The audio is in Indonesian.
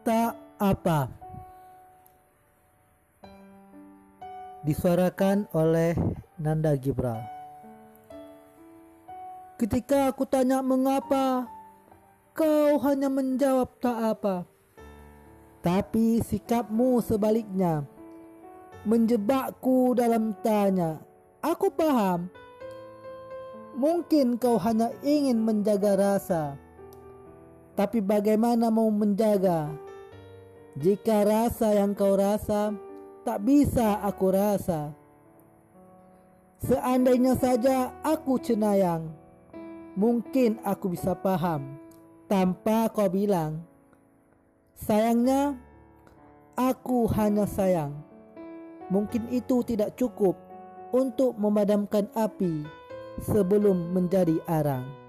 Tak apa. Disuarakan oleh Nanda Gibral. Ketika aku tanya mengapa, kau hanya menjawab tak apa. Tapi sikapmu sebaliknya menjebakku dalam tanya. Aku paham. Mungkin kau hanya ingin menjaga rasa. Tapi bagaimana mau menjaga jika rasa yang kau rasa tak bisa aku rasa? Seandainya saja aku cenayang, mungkin aku bisa paham tanpa kau bilang. Sayangnya, aku hanya sayang. Mungkin itu tidak cukup untuk memadamkan api sebelum menjadi arang.